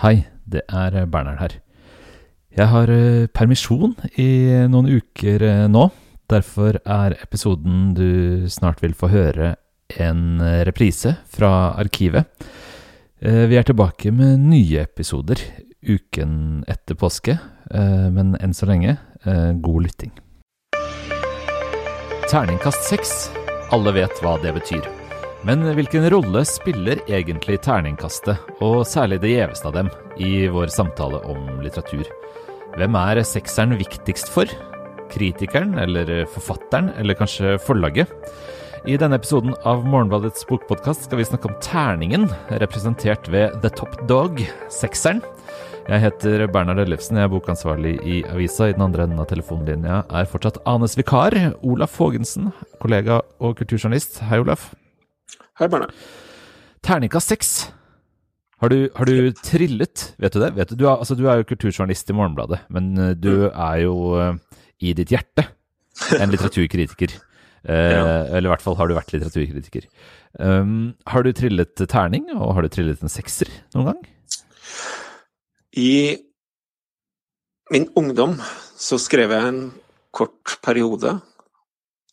Hei, det er Bernhard her. Jeg har eh, permisjon i noen uker eh, nå. Derfor er episoden du snart vil få høre, en eh, reprise fra arkivet. Vi er tilbake med nye episoder uken etter påske, men enn så lenge, god lytting. Terningkast seks. Alle vet hva det betyr. Men hvilken rolle spiller egentlig terningkastet, og særlig det gjeveste av dem, i vår samtale om litteratur? Hvem er sekseren viktigst for? Kritikeren, eller forfatteren, eller kanskje forlaget? I denne episoden av Morgenbladets bokpodkast skal vi snakke om terningen, representert ved The Top Dog, sekseren. Jeg heter Bernhard Ellefsen, jeg er bokansvarlig i avisa. I den andre enden av telefonlinja er fortsatt Anes vikar, Olaf Fågensen, kollega og kulturjournalist. Hei, Olaf. Hei, Berne. Terninga seks. Har du, har du, trillet? Vet du det? Vet du, du, er, altså, du, er, jo kulturjournalist i Morgenbladet, men eh, du mm. er jo uh, i ditt hjerte en litteraturkritiker. Uh, ja. Eller i hvert fall har du vært litteraturkritiker. Um, har du trillet terning, og har du trillet en sekser noen gang? I min ungdom så skrev jeg en kort periode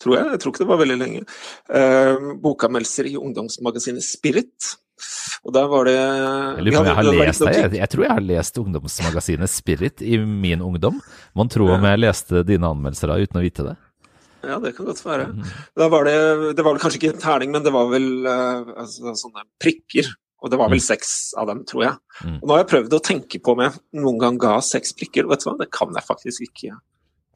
tror jeg. Jeg tror ikke det var veldig lenge. Eh, bokanmeldelser i ungdomsmagasinet Spirit. Og der var det Jeg, på jeg, har lest. Jeg, jeg, tror jeg har lest ungdomsmagasinet Spirit i min ungdom. Mon tro om jeg leste dine anmeldelser da uten å vite det? Ja, det kan godt være. Mm. Var det, det var vel kanskje ikke en terning, men det var vel uh, altså, sånne prikker. Og det var vel mm. seks av dem, tror jeg. Mm. Og nå har jeg prøvd å tenke på om jeg noen gang ga seks prikker. Vet du hva, det kan jeg faktisk ikke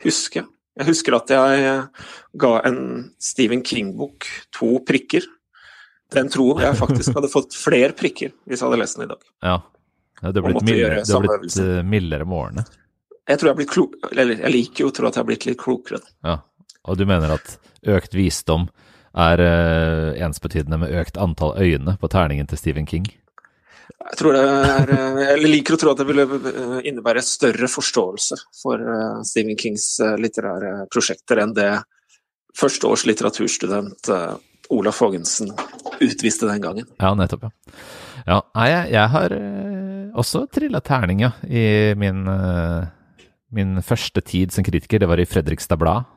huske. Jeg husker at jeg eh, ga en Stephen King-bok to prikker. Den tror jeg faktisk hadde fått flere prikker hvis jeg hadde lest den i dag. Ja, ja det har blitt, mildere, det har blitt uh, mildere med årene. Jeg tror jeg har blitt klok... Eller jeg liker jo å tro at jeg har blitt litt klokere. Ja, Og du mener at økt visdom er uh, ensbetydende med økt antall øyne på terningen til Stephen King? Jeg tror det er Jeg liker å tro at det ville innebære større forståelse for eh, Stephen Kings eh, litterære prosjekter enn det førsteårs litteraturstudent eh, Olaf Fågensen utviste den gangen. Ja, nettopp, ja. ja jeg, jeg, har også trilla terning, ja, i min, min første tid som kritiker. Det var i Fredrikstad Blad.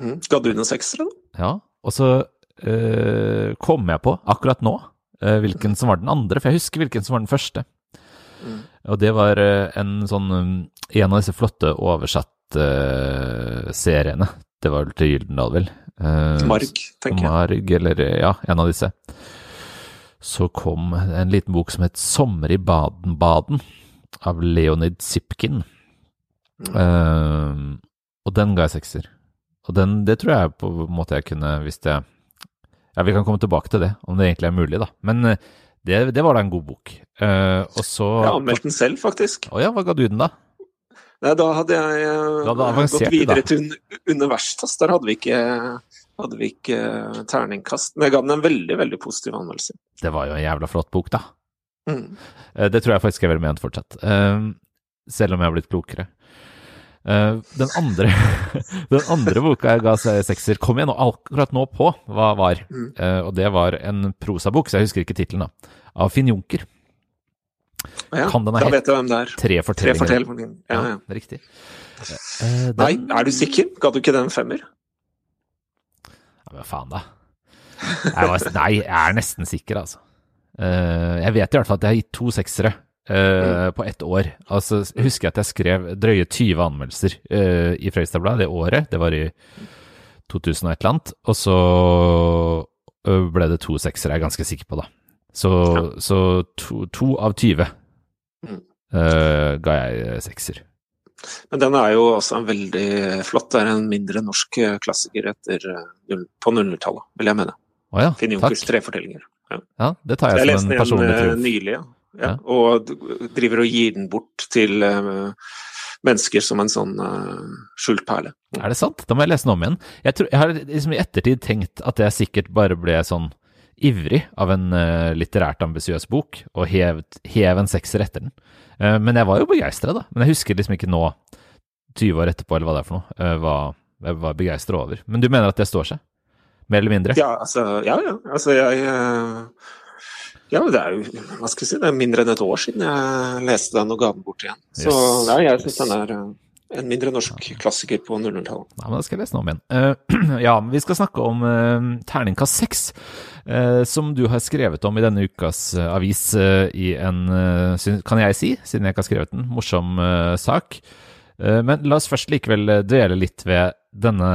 Mm. Ga du noen sekser, da? Ja, og så øh, kom jeg på, akkurat nå, hvilken som var den andre, for jeg husker hvilken som var den første. Mm. Og det var uh, en sånn um, En av disse flotte oversatte uh, seriene. Det var vel til Gyldendal, vel? Marg, tenker jeg. Marg, eller ja, en av disse. Så kom en liten bok som het 'Sommer i Baden-Baden' av Leonid Zipkin. Mm. og den ga jeg sekser. Og den, det tror jeg på en måte jeg kunne, hvis jeg ja, vi kan komme tilbake til det, om det egentlig er mulig, da. Men eh, det, det var da en god bok. Uh, og så Jeg anmeldte den selv, faktisk. Å ja, hva ga du den, da? Nei, da hadde jeg da hadde gått videre til Universitas. Der hadde vi ikke, hadde vi ikke terningkast. Men jeg ga den en veldig, veldig positiv anmeldelse. Det var jo en jævla flott bok, da. Mm. Det tror jeg faktisk er veldig ment fortsatt. selv om jeg har blitt klokere. Uh, den, andre, den andre boka jeg ga sekser, kom igjen, og akkurat nå på hva var. Uh, og det var en prosabok, så jeg husker ikke tittelen. Av Finn Junker. Ja, da vet jeg hvem det er. Tre fortellinger. Tre fortellinger. Ja, ja. ja riktig. Uh, den... Nei, er du sikker? Ga du ikke den femmer? Ja, men faen, da? Jeg var, nei, jeg er nesten sikker, altså. jeg vet i hvert fall at jeg har gitt to seksere uh, på ett år. Altså, jeg husker at jeg skrev drøye 20 anmeldelser uh, i Fredrikstad det året. Det var i 2000 og et eller annet. Og så uh, ble det to seksere, jeg er ganske sikker på, da. Så, ja. så to, to, av 20 mm. ga jeg sekser. Men den er jo også en veldig flott. Det er en mindre norsk klassiker etter, på 00-tallet, vil jeg mene. Oh ja, Finn Junkers tre fortellinger. Ja. ja. det tar jeg, jeg som en personlig triumf. Jeg leste den nylig, ja ja, og driver og gir den bort til uh, mennesker som en sånn uh, skjult perle. Er det sant? Da må jeg lese den om igjen. Jeg, tror, jeg har liksom i ettertid tenkt at jeg sikkert bare ble sånn ivrig av en uh, litterært ambisiøs bok, og hev, hev en sekser etter den. Men jeg var jo begeistra, da. Men jeg husker liksom ikke nå, 20 år etterpå, eller hva det er for noe, hva jeg var begeistra over. Men du mener at det står seg? Mer eller mindre? Ja, altså, ja, ja. Altså, jeg Ja, det er jo hva skal jeg si, det er mindre enn et år siden jeg leste den og ga den bort igjen. Så yes. ja, jeg syns den er eh, en mindre norsk klassiker på 00-tallet. Nei, men da skal jeg lese den om igjen. Uh, ja, vi skal snakke om uh, terningkast seks, uh, som du har skrevet om i denne ukas avis i en, kan jeg si, siden jeg ikke har skrevet den, morsom sak. men la oss først likevel dvele litt ved denne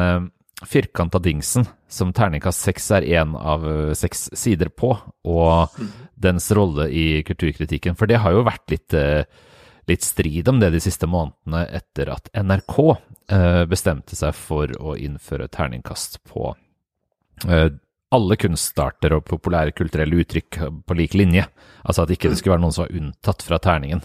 firkanta dingsen som terningkast seks er én av seks sider på, og mm. dens rolle i kulturkritikken. For det har jo vært litt litt strid om det de siste månedene etter at NRK eh, bestemte seg for å innføre terningkast på eh, alle kunstarter og populære kulturelle uttrykk på lik linje. Altså at ikke det skulle være noen som var unntatt fra terningen.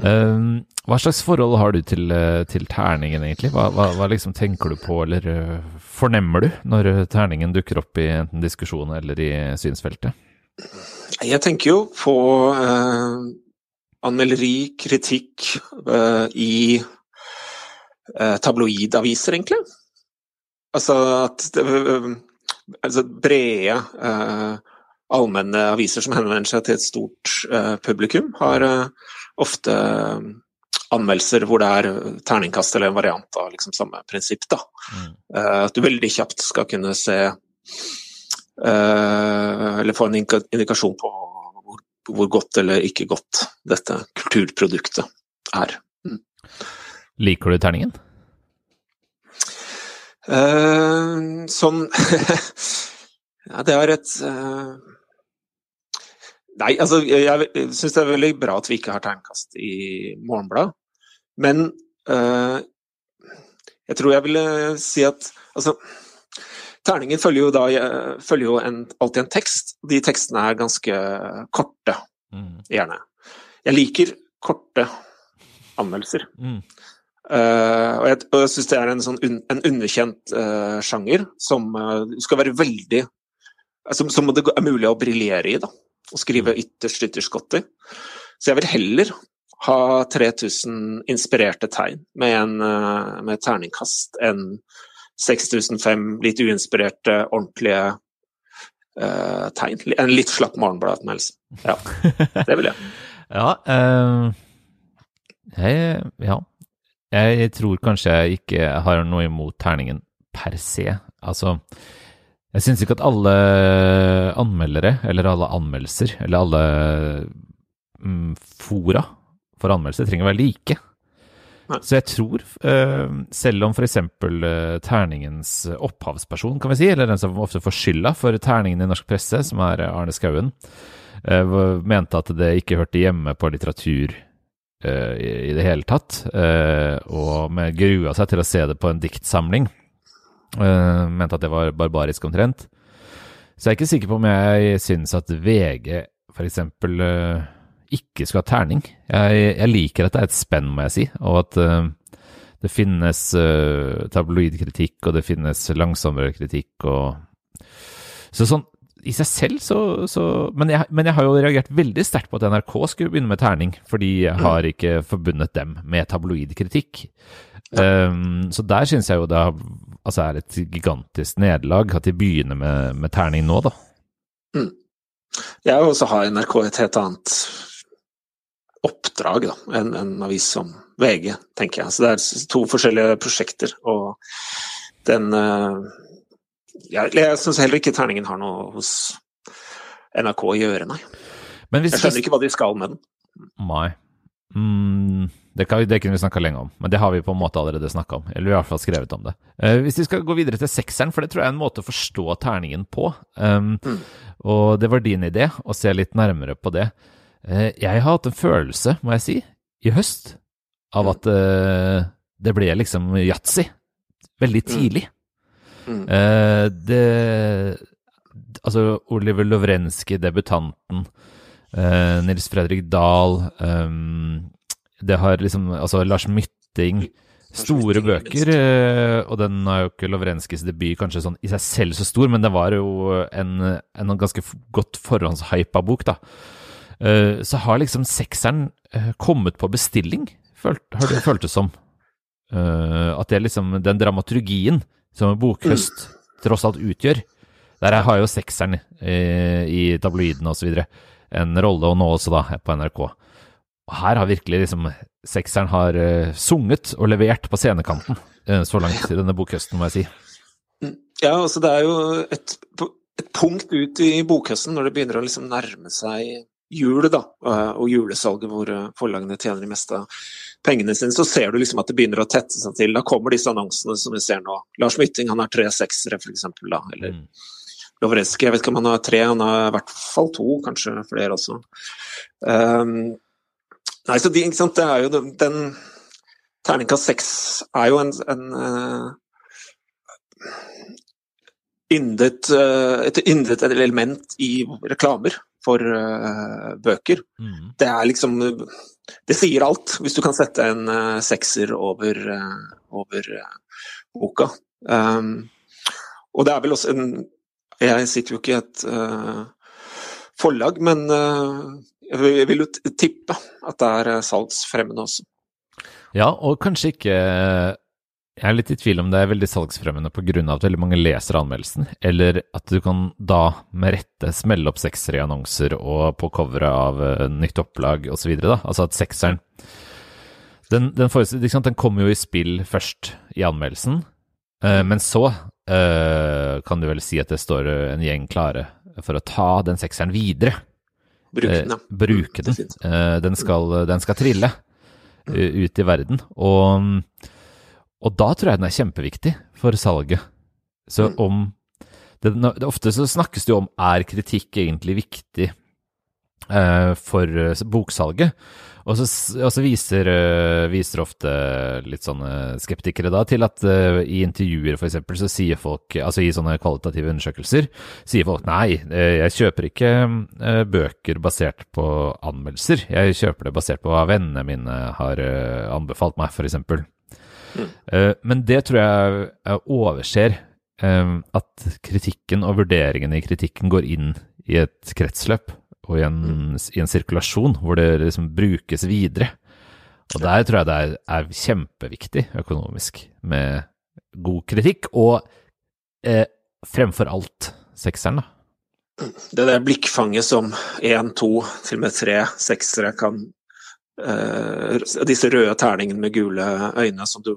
Uh, hva slags forhold har du til, til terningen, egentlig? Hva, hva, hva, liksom tenker du på, eller uh, fornemmer du, når terningen dukker opp i enten diskusjon eller i synsfeltet? Jeg tenker jo på uh, anmelderi, kritikk uh, i uh, tabloidaviser, egentlig. Altså at uh, altså brede, allmenne aviser som henvender seg til et stort publikum, har ofte anmeldelser hvor det er terningkast eller en variant av liksom samme prinsipp. Da. Mm. at du veldig kjapt skal kunne se Eller få en indikasjon på hvor godt eller ikke godt dette kulturproduktet er. Mm. Liker du terningen? Uh, sånn Ja, det er et uh... Nei, altså jeg, jeg syns det er veldig bra at vi ikke har terningkast i Morgenbladet. Men uh, jeg tror jeg ville si at altså Terningen følger jo, da, følger jo en, alltid en tekst. De tekstene er ganske korte, mm. gjerne. Jeg liker korte anmeldelser. Mm. Uh, og jeg, og jeg syns det er en, sånn un, en underkjent uh, sjanger som uh, skal være veldig som, som det er mulig å briljere i. da, Og skrive mm. ytterst, ytterst godt i. Så jeg vil heller ha 3000 inspirerte tegn med, en, med terningkast enn 6005 litt uinspirerte, ordentlige uh, tegn. En litt slapp morgenbladanmeldelse. Ja, det vil jeg. ja, uh, jeg, ja. Jeg tror kanskje jeg ikke har noe imot terningen per se. Altså, jeg syns ikke at alle anmeldere, eller alle anmeldelser, eller alle mm, fora for anmeldelser trenger å være like. Så jeg tror, uh, selv om f.eks. Eh, terningens opphavsperson, kan vi si, eller den som ofte får skylda for terningen i norsk presse, som er Arne Skauen, uh, mente at det ikke hørte hjemme på litteratur i, i, det hele tatt, og med grua seg til å se det på en diktsamling. Mente at det var barbarisk omtrent. Så jeg er ikke sikker på om jeg syns at VG f.eks. Uh, ikke skal ha terning. Jeg, jeg, liker at det er et spenn, må jeg si, og at uh, det finnes uh, tabloidkritikk, og det finnes langsommere kritikk, og Så sånn i seg selv så, så men, jeg, men, jeg, har jo reagert veldig sterkt på at NRK skulle begynne med terning, fordi jeg har ikke forbundet dem med Um, så der syns jeg jo det altså er et gigantisk nederlag at de begynner med, med terning nå, da. Mm. Jeg også har NRK et helt annet oppdrag da, enn en avis som VG, tenker jeg. Så det er to forskjellige prosjekter. Og den uh, Jeg, jeg syns heller ikke terningen har noe hos NRK å gjøre, nei. jeg skjønner ikke hva de skal med den. Nei. Mm, det, kan, det, kunne vi snakka lenge om, men det har vi på en måte allerede snakka om. Eller i hvert fall skrevet om det. Uh, hvis vi skal gå videre til sekseren, for det tror jeg er en måte å forstå terningen på. Um, mm. Og det var din idé å se litt nærmere på det. Eh, jeg har hatt en følelse, må jeg si, i høst, av at uh, det ble liksom yatzy veldig mm. tidlig. Mm. Uh, det Altså, Oliver Lovrenskij, debutanten, uh, Nils Fredrik Dahl um, Det har liksom Altså, Lars Mytting Store bøker, og den er jo ikke Lovrenskijs debut kanskje sånn i seg selv så stor, men det var jo en, en ganske godt forhåndshypa bok, da. Eh, så har liksom sekseren eh, kommet på bestilling, følt, har det føltes som. Eh, at det er liksom den dramaturgien som en bokhøst tross alt utgjør. Der har jo sekseren eh, i tabloidene osv. en rolle, og nå også da på NRK. Og her har virkelig liksom sekseren har uh, sunget og levert på scenekanten uh, så langt i denne bokhøsten, må jeg si. Ja, altså det er jo et, et punkt ut i bokhøsten når det begynner å liksom nærme seg jul, da, og julesalget hvor forlagene tjener de meste av pengene sine, så ser du liksom at det begynner å tette seg til. Da kommer disse annonsene som vi ser nå. Lars Mytting han har tre seksere, f.eks. da, eller mm. Lovreski, jeg vet ikke om han har tre, han har i hvert fall to, kanskje flere også. Um, nei, så de, ikke sant, det er jo den, den Terningkast seks er jo en, en uh, yndet, uh, et yndet element i reklamer for uh, bøker. Mm. Det er liksom Det sier alt, hvis du kan sette en sekser over, over boka. Um, og det er vel også en Jeg sitter jo ikke i et forlag, men jeg vil jo tippe at det er salgsfremmende også. Ja, og kanskje ikke jeg er litt i tvil om det er veldig salgsfremmende pga. at veldig mange leser anmeldelsen, eller at du kan da med rette smelle opp seksere i annonser og på coveret av uh, nytt opplag osv. Altså at sekseren den, den, den, kommer jo i spill først i anmeldelsen, men så kan du vel si at det står en gjeng klare for å ta den sekseren videre. Bruke den, ja. Bruke den. den, skal, den skal trille ut i verden. Og og da tror jeg den er kjempeviktig for salget. Så mm. om det, Ofte så snakkes det jo om er kritikk egentlig viktig eh, for uh, boksalget. Og så, og så viser, uh, viser, ofte litt sånne skeptikere da til at uh, i intervjuer f.eks. så sier folk, altså i sånne kvalitative undersøkelser, sier folk nei, jeg kjøper ikke bøker basert på anmeldelser. Jeg kjøper det basert på hva vennene mine har anbefalt meg, f.eks. Mm. Men det tror jeg jeg overser. Uh, at kritikken og vurderingene i kritikken går inn i et kretsløp og i en, mm. i en sirkulasjon hvor det liksom brukes videre. Og der tror jeg det er, er kjempeviktig økonomisk med god kritikk, og eh, fremfor alt sekseren, da. Det der blikkfanget som én, to, til og med tre seksere kan eh, disse røde terningene med gule øyne som, du,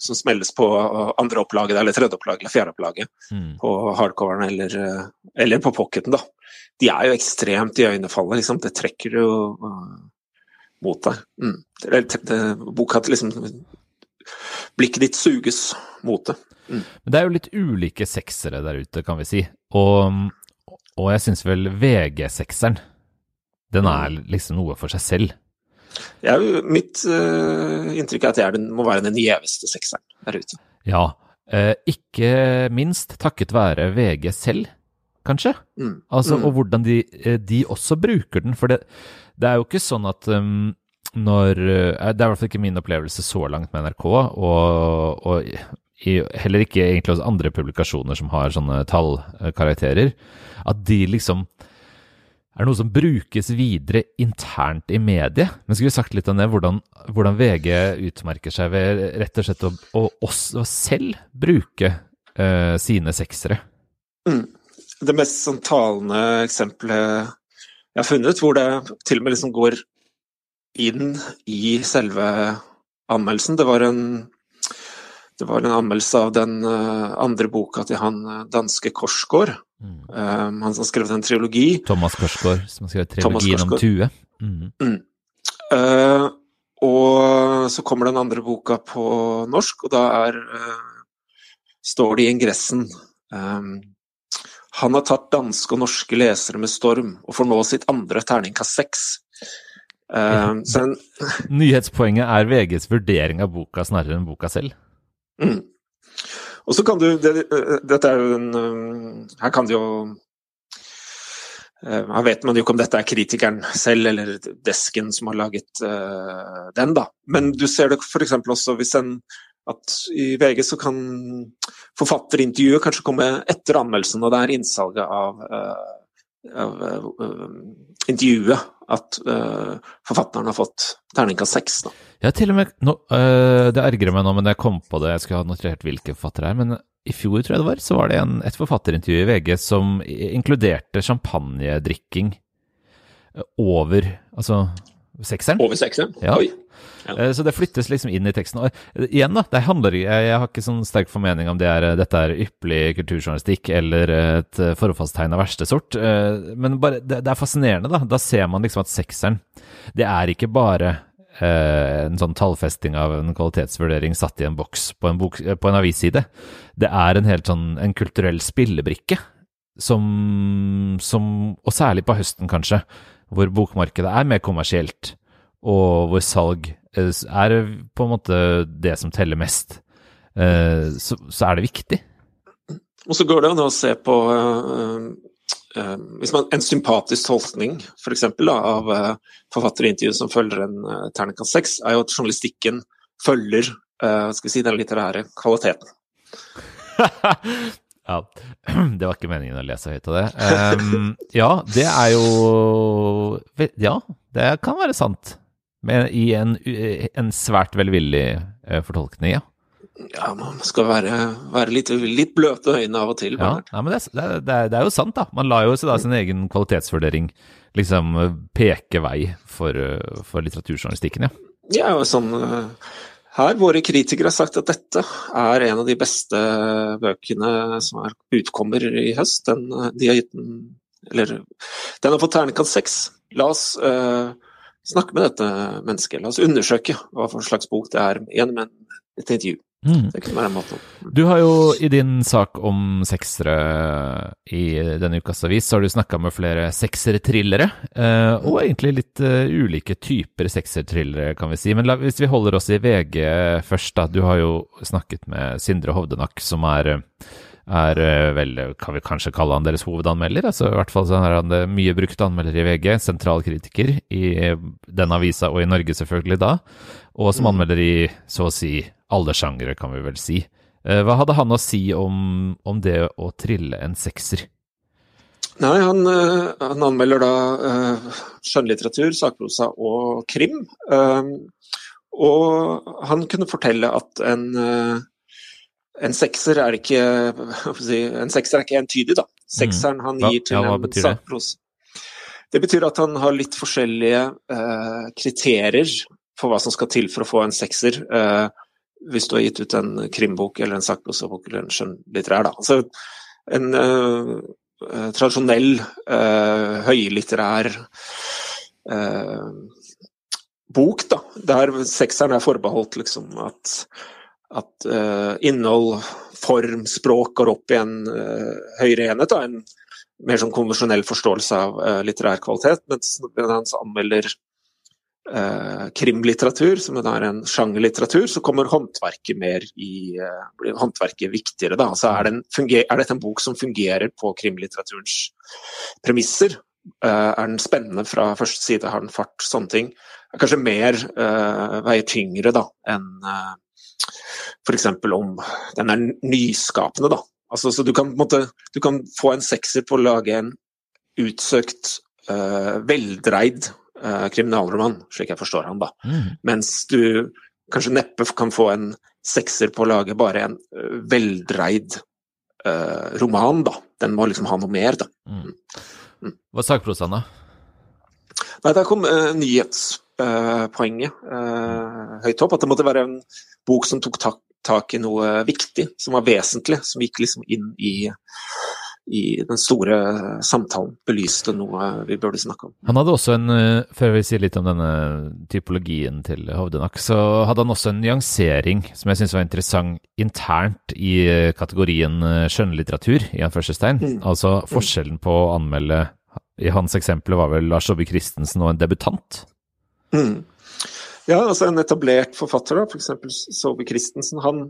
som smelles på andre opplaget eller tredje opplaget eller fjerde opplaget mm. på hardcoveren eller, eh, eller, på pocketen, da. De er jo ekstremt i øynefallet, liksom. Det trekker jo uh, mot deg. Mm. Det, det, boka liksom Blikket ditt suges mot det. Mm. Men det er jo litt ulike seksere der ute, kan vi si. Og, og jeg syns vel VG-sekseren, den er mm. liksom noe for seg selv. Ja, mitt uh, inntrykk er at det må være den gjeveste sekseren der ute. Ja, uh, ikke minst takket være VG selv, kanskje. Mm. Altså, mm. Og hvordan de, eh, de, også bruker den. For det, det er jo ikke sånn at um, når Det er i hvert fall ikke min opplevelse så langt med NRK, og, og i, heller ikke egentlig hos andre publikasjoner som har sånne tallkarakterer, at de liksom er noe som brukes videre internt i mediet. Men skulle vi sagt litt om det, hvordan, hvordan VG utmerker seg ved rett og slett å, å, å selv bruke uh, sine seksere? Mm. Det mest sånn talende eksempelet jeg har funnet, hvor det til og med liksom går inn i selve anmeldelsen, det var en det var en anmeldelse av den uh, andre boka til han uh, danske Korsgaard. Mm. Um, han som har skrevet en trilogi. Thomas Korsgaard, som har skrevet trilogien om Tue. Mm. Mm. Uh, og så kommer den andre boka på norsk, og da er står det i ingressen um, Han har tatt danske og norske lesere med storm, og får nå sitt andre terningkast seks. Um, Nyhetspoenget er VGs vurdering av boka snarere enn boka selv? Mm. Og så kan du det, Dette er jo en øh, Her kan du jo Her vet man jo ikke om dette er kritikeren selv eller desken som har laget uh, den, da. Men du ser det f.eks. også hvis en at i VG så kan forfatterintervjuet kanskje komme etter anmeldelsen, og det er innsalget av, uh, av uh, intervjuet at forfatteren har fått terningkast seks. Ja, til og med no, uh, Det ergrer meg nå, men jeg kom på det, jeg skulle ha notert hvilke forfattere det er. Men i fjor, tror jeg det var, så var det en, et forfatterintervju i VG som inkluderte champagnedrikking over Altså sekseren. Over sekseren? Ja. Oi. Ja. Eh, så det flyttes liksom inn i teksten. Og eh, igjen, da, det handler Jeg, jeg har ikke sånn sterk formening om det er, eh, dette er ypperlig kulturjournalistikk eller et forfallstegn av verste sort, men bare, det, det, er fascinerende, da. Da ser man liksom at sekseren, det er ikke bare eh, en sånn tallfesting av en kvalitetsvurdering satt i en boks på en, bok, på en avisside. Det er en helt sånn en kulturell spillebrikke som, som Og særlig på høsten, kanskje, hvor bokmarkedet er mer kommersielt, og hvor salg Eh, er på en måte det som teller mest, eh, så, så er det viktig. Og så går det an å se på uh, uh, hvis man, en sympatisk tolkning for eksempel, da, av uh, forfatterintervjuet som følger en uh, terningkast seks, er jo at journalistikken følger skal vi si, den litterære kvaliteten. ja, det var ikke meningen å lese høyt av det. Um, ja, det er jo Ja, det kan være sant. Men i en, en svært velvillig eh, fortolkning, ja. Ja, man skal være, være litt, litt, bløte øyne av og til. Ja, ja, men det, det, det, er, jo sant, da. Man lar jo da sin egen kvalitetsvurdering liksom peke vei for, for litteraturjournalistikken, ja. Ja, sånn eh, her våre kritikere har sagt at dette er en av de beste bøkene som er, utkommer i høst. Den, de har gitt den Eller den har fått terningkast seks. La oss uh, snakke med dette mennesket. La oss undersøke hva for slags bok det er, gjennom et intervju. Mm. Det kunne være en måte. Du har jo i din sak om seksere i denne ukas avis, så har du snakka med flere seksertrillere. eh, og egentlig litt uh, ulike typer seksertrillere, kan vi si. Men la, hvis vi holder oss i VG først, da. Du har jo snakket med Sindre Hovdenak, som er er eh, vel, kan vi kanskje kalle han deres hovedanmelder. altså I hvert fall så er han mye brukt anmelder i VG, sentral kritiker i den avisa og i Norge selvfølgelig da, og som mm. anmelder i så å si alle sjangere, kan vi vel si. Eh, hva hadde han å si om, om det å trille en sekser? Nei, han, eh, han anmelder da uh, skjønnlitteratur, sakprosa og krim. Og han kunne fortelle at en en sekser er ikke si, en sekser er ikke entydig, da. Sekseren han gir til ja, en sakprosa Det betyr at han har litt forskjellige kriterier for hva som skal til for å få en sekser. Eh, hvis du har gitt ut en krimbok eller en sakprosabok eller en skjønnlitterær. Altså, en eh, tradisjonell høylitterær bok, da, der sekseren er forbeholdt liksom at at uh, innhold, form, språk går opp i en høyere enhet. Da, en mer sånn konvensjonell forståelse av litterær kvalitet. Mens når han anmelder krimlitteratur, som er en sjangerlitteratur, så kommer håndverket mer i blir håndverket viktigere. Da. Altså er, det en, er dette en bok som fungerer på krimlitteraturens premisser? er den spennende fra første side, har den fart, sånne ting. Er kanskje mer veier tyngre da, enn f.eks. om den er nyskapende, da. Altså, så du kan, måtte, du kan, få en sekser på å lage en utsøkt, uh, veldreid uh, kriminalroman, slik jeg forstår han, da. Mm. Mens du kanskje neppe kan få en sekser på å lage bare en uh, veldreid roman, da. Den må liksom ha noe mer, da. Mm. Mm. Hva er sakprosaen, da? Nei, Der kom nyhetspoenget høyt opp. At det måtte være en bok som tok tak, tak, i noe viktig, som var vesentlig, som gikk liksom inn i, i den store samtalen, belyste noe vi burde snakke om. Han hadde også en, eh, før vi sier litt om denne typologien til Hovdenak, så hadde han også en nyansering som jeg syns var interessant internt i eh, kategorien eh, skjønnlitteratur, i anførselstegn. Mm. Altså forskjellen på å anmelde I hans eksempel var vel Lars Saabye Christensen og en debutant. Mm. Ja, altså en etablert forfatter, da, f.eks. Saabye Christensen, han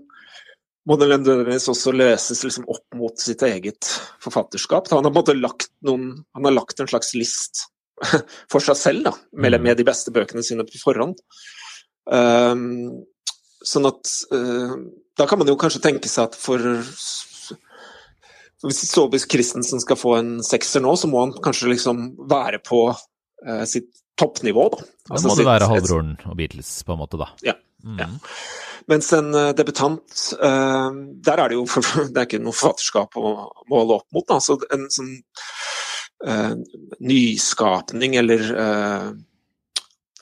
må nødvendigvis også løses liksom opp mot sitt eget forfatterskap. Han har, lagt noen, han har lagt en slags list for seg selv, da, med, mm. med de beste bøkene sine på forhånd. Um, sånn at uh, Da kan man jo kanskje tenke seg at for Hvis Saabye Christensen skal få en sekser nå, så må han kanskje liksom være på uh, sitt toppnivå, da. Altså, da må det være halvbroren og Beatles, på en måte, da. Ja. Mm. Ja. Mens en uh, debutant, uh, der er det jo det er ikke noe forfatterskap å måle opp mot. Da. Så en sånn uh, nyskapning eller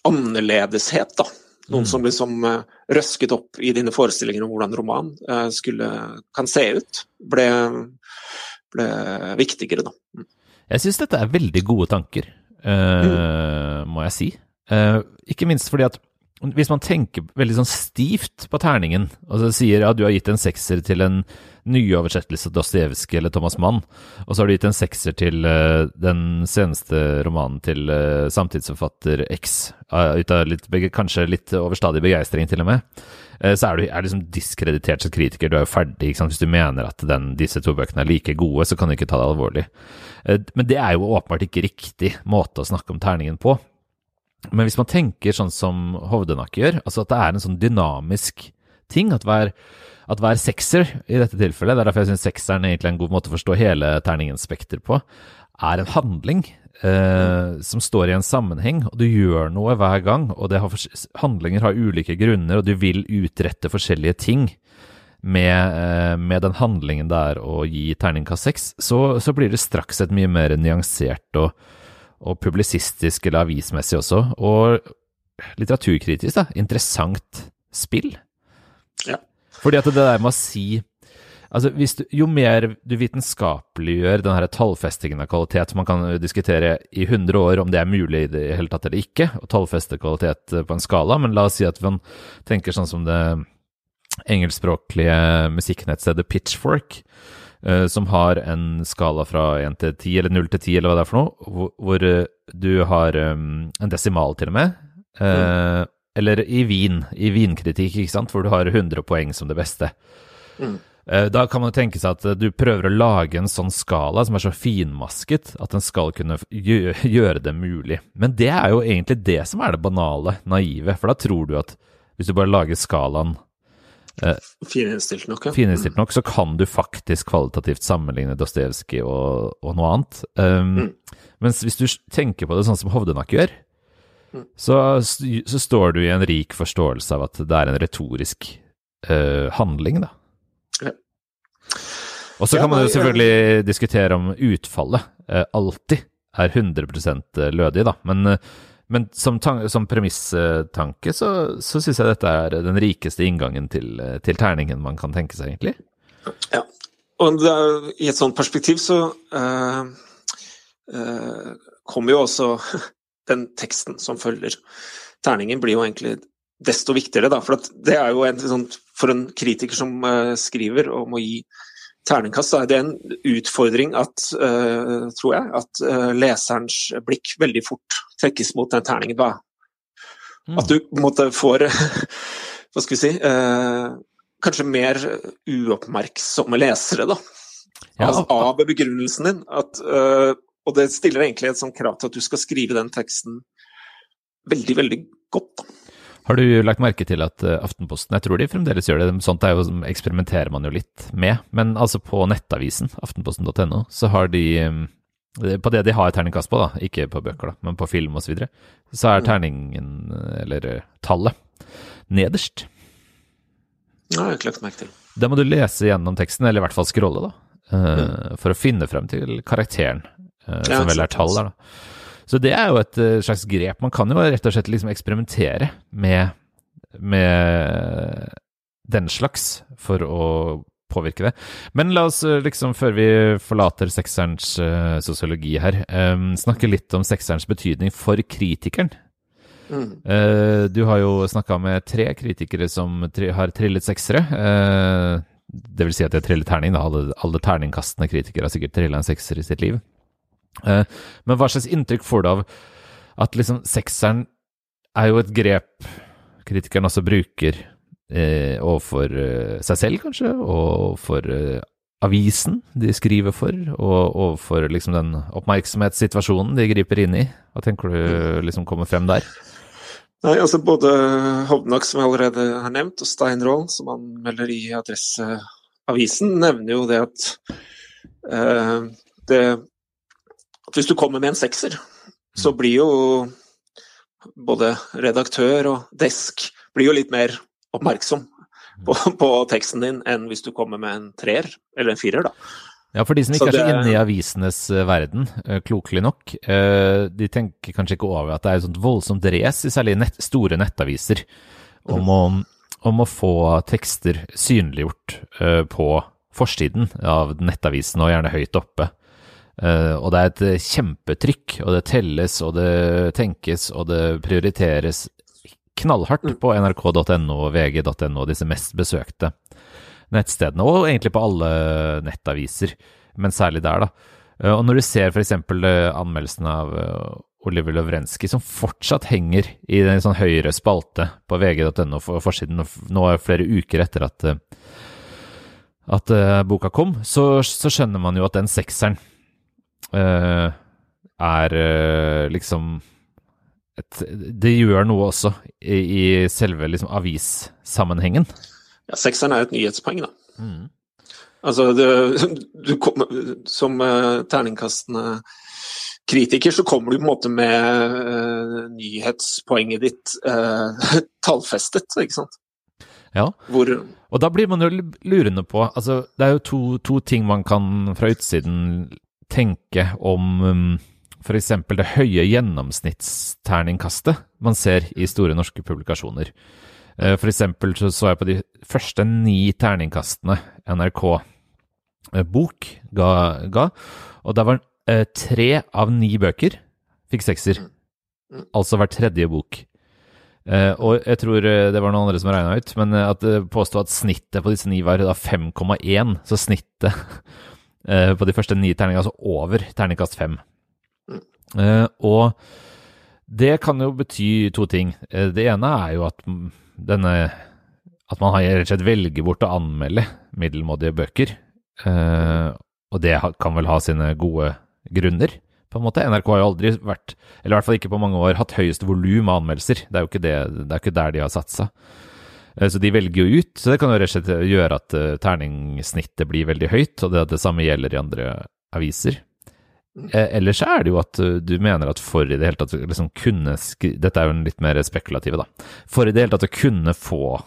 annerledeshet, da. Noen mm. som liksom røsket opp i dine forestillinger om hvordan roman skulle, kan se ut, ble, ble viktigere, da. Mm. Jeg syns dette er veldig gode tanker, mm. må jeg si. ikke minst fordi at hvis man tenker veldig sånn stivt på terningen, og så sier at ja, du har gitt en sekser til en nyoversettelse av Dostojevskij eller Thomas Mann, og så har du gitt en sekser til uh, den seneste romanen til uh, samtidsforfatter X, uh, ut av litt, kanskje litt overstadig begeistring til og med, så er du er liksom diskreditert som kritiker. Du er jo ferdig. Hvis du mener at den, disse to bøkene er like gode, så kan du ikke ta det alvorlig. Men det er jo åpenbart ikke riktig måte å snakke om terningen på. Men hvis man tenker sånn som Hovdenak gjør, altså at det er en sånn dynamisk ting, at hver, at hver sekser i dette tilfellet, det er derfor jeg syns sekseren egentlig er en god måte å forstå hele terningens spekter på, er en handling eh, som står i en sammenheng, og du gjør noe hver gang, og har, handlinger har ulike grunner, og du vil utrette forskjellige ting. Med, eh, med den handlingen det er å gi terningkast seks, så, så blir det straks et mye mer nyansert og, og publisistisk eller avismessig også, og litteraturkritisk, da, interessant spill. Ja. Fordi at det der med å si Altså, du, Jo mer du vitenskapeliggjør den her tallfestingen av kvalitet Man kan diskutere i 100 år om det er mulig i det hele tatt eller ikke å tallfeste kvalitet på en skala, men la oss si at man tenker sånn som det engelskspråklige musikknettstedet Pitchfork, som har en skala fra 1 til 10, eller 0 til 10, eller hva det er for noe, hvor, hvor uh, du har um, en desimal, til og med. Uh, mm. Eller i vin, i vinkritikk, ikke sant, hvor du har 100 poeng som det beste. Mm. Da kan man tenke seg at du prøver å lage en sånn skala som er så finmasket at den skal kunne gjøre det mulig. Men det er jo egentlig det som er det banale, naive. For da tror du at hvis du bare lager skalaen Eh, Fininnstilt nok, ja. Fininnstilt nok, så kan du faktisk kvalitativt sammenligne Dostojevskij og, og, noe annet. Um, mm. Mens hvis du tenker på det sånn som Hovdenak gjør, mm. så, så, står du i en rik forståelse av at det er en retorisk uh, handling, da. Ja. Og så ja, kan man jo selvfølgelig ja. diskutere om utfallet uh, alltid er 100 lødig, da. Men uh, men som, som premisstanke så, så syns jeg dette er den rikeste inngangen til, til, terningen man kan tenke seg, egentlig. Ja, og er, i et sånt perspektiv så uh, uh, kommer jo også den teksten som følger terningen, blir jo egentlig desto viktigere, da. For det er jo en, for en kritiker som uh, skriver om å gi terningkast, da er det en utfordring at, uh, tror jeg, at uh, leserens blikk veldig fort trekkes mot den terningen. Da. Mm. At du på en måte får Hva skal vi si uh, Kanskje mer uoppmerksomme lesere, da. Ja. Altså, av begrunnelsen din. At, og det stiller egentlig et sånt krav til at du skal skrive den teksten veldig, veldig godt. da. Har du lagt merke til at eh, Aftenposten, jeg tror de fremdeles gjør det, sånt er jo, eksperimenterer man jo litt med, men altså på nettavisen, aftenposten.no, så har de eh, på det de har terningkast på, da, ikke på bøker, da, men på film osv., så, videre, så er mm. terningen, eller eh, tallet, nederst. Ja, jeg ikke lagt merke til. Da må du lese gjennom teksten, eller i hvert fall scrolle, da, for å finne frem til karakteren, som vel er tall der, da. Så det er jo et eh, slags grep. Man kan jo rett og slett liksom eksperimentere med, med den slags for å påvirke det. Men la oss eh, liksom, før vi forlater sekserens uh, sosiologi her, um, snakke litt om sekserens betydning for kritikeren. Mm. Uh, du har jo snakka med tre kritikere som tri har trillet seksere. Uh, det vil si at de har trillet terning, da. Alle, alle terningkastende kritikere har sikkert trilla en sekser i sitt liv. Eh, men hva slags inntrykk får du av at liksom sekseren er jo et grep kritikeren også bruker eh, overfor eh, seg selv, kanskje, og for eh, avisen de skriver for, og overfor liksom den oppmerksomhetssituasjonen de griper inn i? Hva tenker du liksom kommer frem der? Nei, altså Både Hovnak, som jeg allerede har nevnt, og Steinroll, som han melder i Adresseavisen, nevner jo det at eh, det at hvis du kommer med en sekser, så mm. blir jo både redaktør og desk blir jo litt mer oppmerksom på, på, teksten din enn hvis du kommer med en treer eller en firer, da. Ja, for de som ikke det... er så inne i avisenes eh, verden, uh, klokelig nok, uh, de tenker kanskje ikke over at det er et sånt voldsomt race i særlig nett, store nettaviser om, mm. å, om, å, få tekster synliggjort på forsiden av nettavisen, og gjerne høyt oppe. Og det er et kjempetrykk, og det telles, og det tenkes, og det prioriteres knallhardt mm. på nrk.no og vg.no, disse mest besøkte nettstedene, og egentlig på alle nettaviser, men særlig der, da. Eh, og når du ser f.eks. Eh, anmeldelsen av eh, Oliver Lovrenskij, som fortsatt henger i den sånn høyre spalte på vg.no for forsiden nå er flere uker etter at, at boka kom, så, så, skjønner man jo at den sekseren uh, er uh, liksom et, Det gjør noe også i, i selve liksom, avissammenhengen. Ja, sekseren er et nyhetspoeng, da. Mm. Altså, det, du kommer, som uh, terningkastende kritiker, så kommer du på en måte med uh, nyhetspoenget ditt uh, tallfestet, ikke sant? Ja, Hvor, og da blir man jo lurende på altså, Det er jo to, to ting man kan fra utsiden tenke om um, f.eks. det høye gjennomsnittsterningkastet man ser i store norske publikasjoner. Eh, for eksempel så, så jeg på de første ni terningkastene NRK eh, Bok ga, ga og da var eh, tre av ni bøker fikk sekser. Mm. Altså hver tredje bok. Uh, og jeg tror det var noen andre som regna ut, men at det påstod at snittet på disse ni var da 5,1. Så snittet uh, på de første ni terningene, altså over terningkast fem. Uh, og det kan jo bety to ting. Det ene er jo at denne At man har rett og slett velger bort å anmelde middelmådige bøker. Uh, og det kan vel ha sine gode grunner, på en måte. NRK har jo aldri vært, eller i hvert fall ikke på mange år, hatt høyest volum av anmeldelser. Det er jo ikke, det, det er ikke der de har satsa. Så de velger jo ut. Så det kan jo rett og slett gjøre at uh, terningsnittet blir veldig høyt, og det, det samme gjelder i andre aviser. Eh, ellers er det jo at du mener at for i det hele tatt liksom kunne Dette er jo en litt mer spekulative, da. For i det hele tatt å kunne få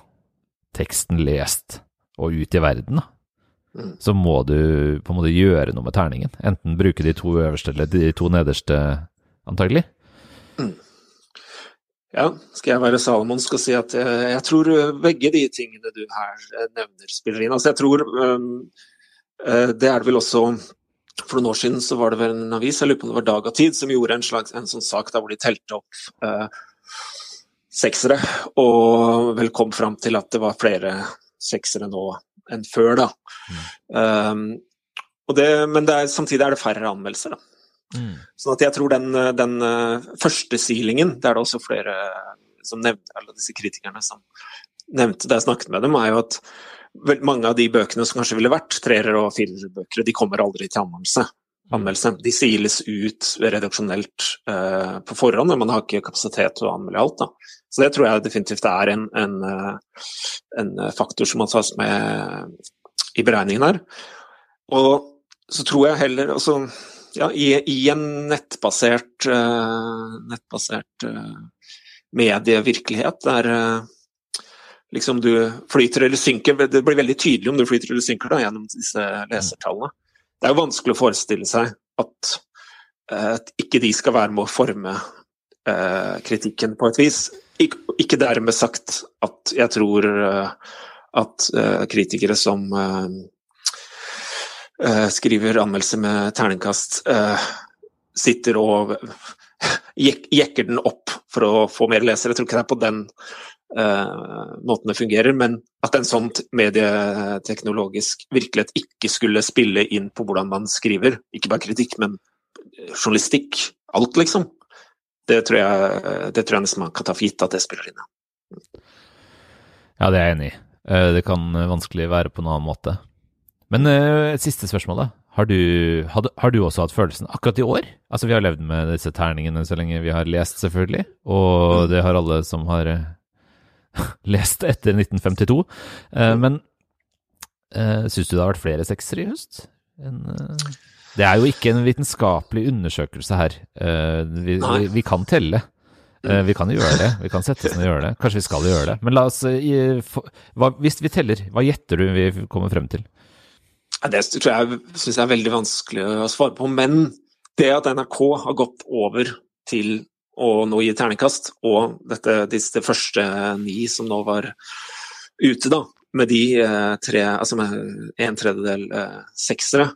teksten lest og ut i verden, da, mm. så må du på en måte gjøre noe med terningen. Enten bruke de to øverste eller de to nederste, antagelig. Mm. Ja, skal jeg være Salomon skal si at jeg, jeg, tror begge de tingene du her nevner, spiller inn. Altså jeg tror um, det er det vel også for noen år siden så var det vel en avis, jeg lurer på om det var Dag og Tid, som gjorde en slags en sånn sak der hvor de telte opp uh, seksere, og vel kom fram til at det var flere seksere nå enn før, da. Mm. Um, det, men det er, samtidig er det færre anmeldelser, da. Mm. Sånn at jeg tror den, den uh, første silingen, det er det også flere som nevner, alle disse kritikerne som nevnte da jeg snakket med dem, er jo at mange av de bøkene som kanskje ville vært treere- og firerbøker, de kommer aldri til anmeldelse. Mm. anmeldelse. De siles ut redaksjonelt eh, på forhånd, men man har ikke kapasitet til å anmelde alt. Da. Så det tror jeg definitivt er en, en, uh, en faktor som må tas med i beregningen her. Og så tror jeg heller altså, ja, i, i, en nettbasert, uh, nettbasert medievirkelighet der liksom du flyter eller synker. Det blir veldig tydelig om du flyter eller synker da, gjennom disse lesertallene. Det er jo vanskelig å forestille seg at, uh, ikke de skal være med å forme uh, kritikken på et vis. Ik ikke dermed sagt at jeg tror uh, at kritikere som skriver anmeldelse med terningkast, sitter og jekker den opp for å få mer lesere. Jeg tror ikke det er på den uh, måten det fungerer, men at en sånn medieteknologisk virkelighet ikke skulle spille inn på hvordan man skriver, ikke bare kritikk, men journalistikk, alt liksom, det tror jeg, det tror jeg nesten man kan ta for gitt at det spiller inn. Ja, det er jeg enig i. Eh, det kan vanskelig være på en annen måte. Men eh, et siste spørsmål, da. Har du, had, har du, også hatt følelsen akkurat i år? Altså, vi har levd med disse terningene så lenge vi har lest, selvfølgelig. Og mm. det har alle som har lest etter 1952. Uh, men uh, syns du det har vært flere seksere i høst? En, det er jo ikke en vitenskapelig undersøkelse her. Vi, vi, vi, kan telle. Eh, vi kan jo gjøre det. Vi kan sette oss ned og gjøre det. Kanskje vi skal gjøre det. Men la oss i, hva, Hvis vi teller, hva gjetter du vi kommer frem til? Det tror jeg syns jeg er veldig vanskelig å svare på. Men det at NRK har gått over til å nå gi terningkast, og dette, disse første ni som nå var ute, da, med de eh, tre Altså med en tredjedel eh, seksere,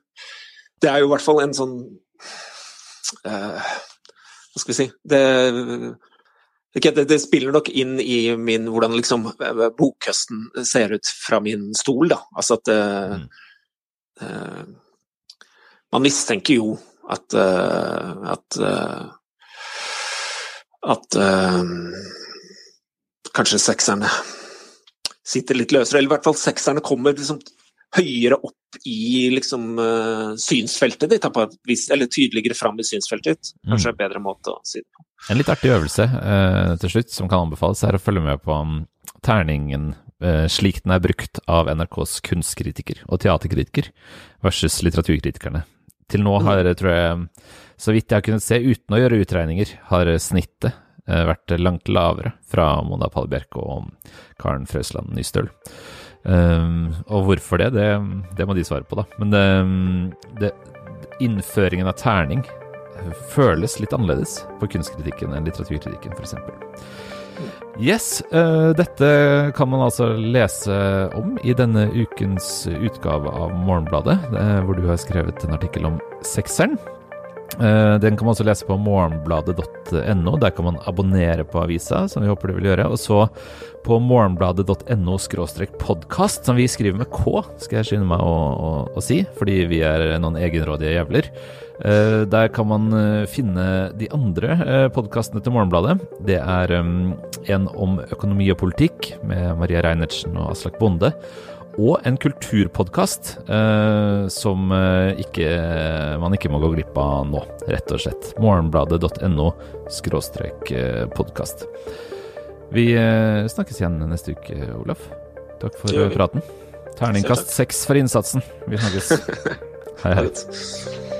det er jo i hvert fall en sånn eh, Hva skal vi si det, det, det, spiller nok inn i min hvordan liksom eh, bokhøsten ser ut fra min stol, da. Altså at mm. Uh, man mistenker jo at uh, at, uh, at kanskje sekserne sitter litt løsere, eller i hvert fall sekserne kommer liksom høyere opp i liksom, synsfeltet ditt, eller tydeligere fram i synsfeltet ditt. Kanskje mm. en bedre måte å si det på. En litt artig øvelse til slutt som kan anbefales, er å følge med på um, terningen Eh, slik den er brukt av NRKs kunstkritiker og teaterkritiker versus litteraturkritikerne. Til nå har, tror jeg, så vidt jeg har kunnet se uten å gjøre utregninger, har snittet eh, vært langt lavere fra Mona Pallbjerk og Karen Frøsland Nystøl. Um, og hvorfor det, det, det, må de svare på, da. Men det, det, innføringen av terning føles litt annerledes på kunstkritikken enn litteraturkritikken, f.eks. Yes, uh, dette kan man altså lese om i denne ukens utgave av Morgenbladet, uh, hvor du har skrevet en artikkel om sekseren. Uh, den kan man også lese på morgenbladet.no. Der kan man abonnere på avisa, som vi håper du vil gjøre. Og så på morgenbladet.no podkast, som vi skriver med K, skal jeg skynde meg å, å, å si, fordi vi er noen egenrådige jævler. Eh, der kan man eh, finne de andre eh, podkastene til Morgenbladet. Det er en om økonomi og politikk med Maria Reinertsen og Aslak Bonde. Og en kulturpodkast som ikke, man ikke må gå glipp av nå, rett og slett. Morgenbladet.no skråstrek podkast. Vi snakkes igjen neste uke, Olaf. Takk for praten. Terningkast seks for innsatsen. Vi snakkes. Hei, hei.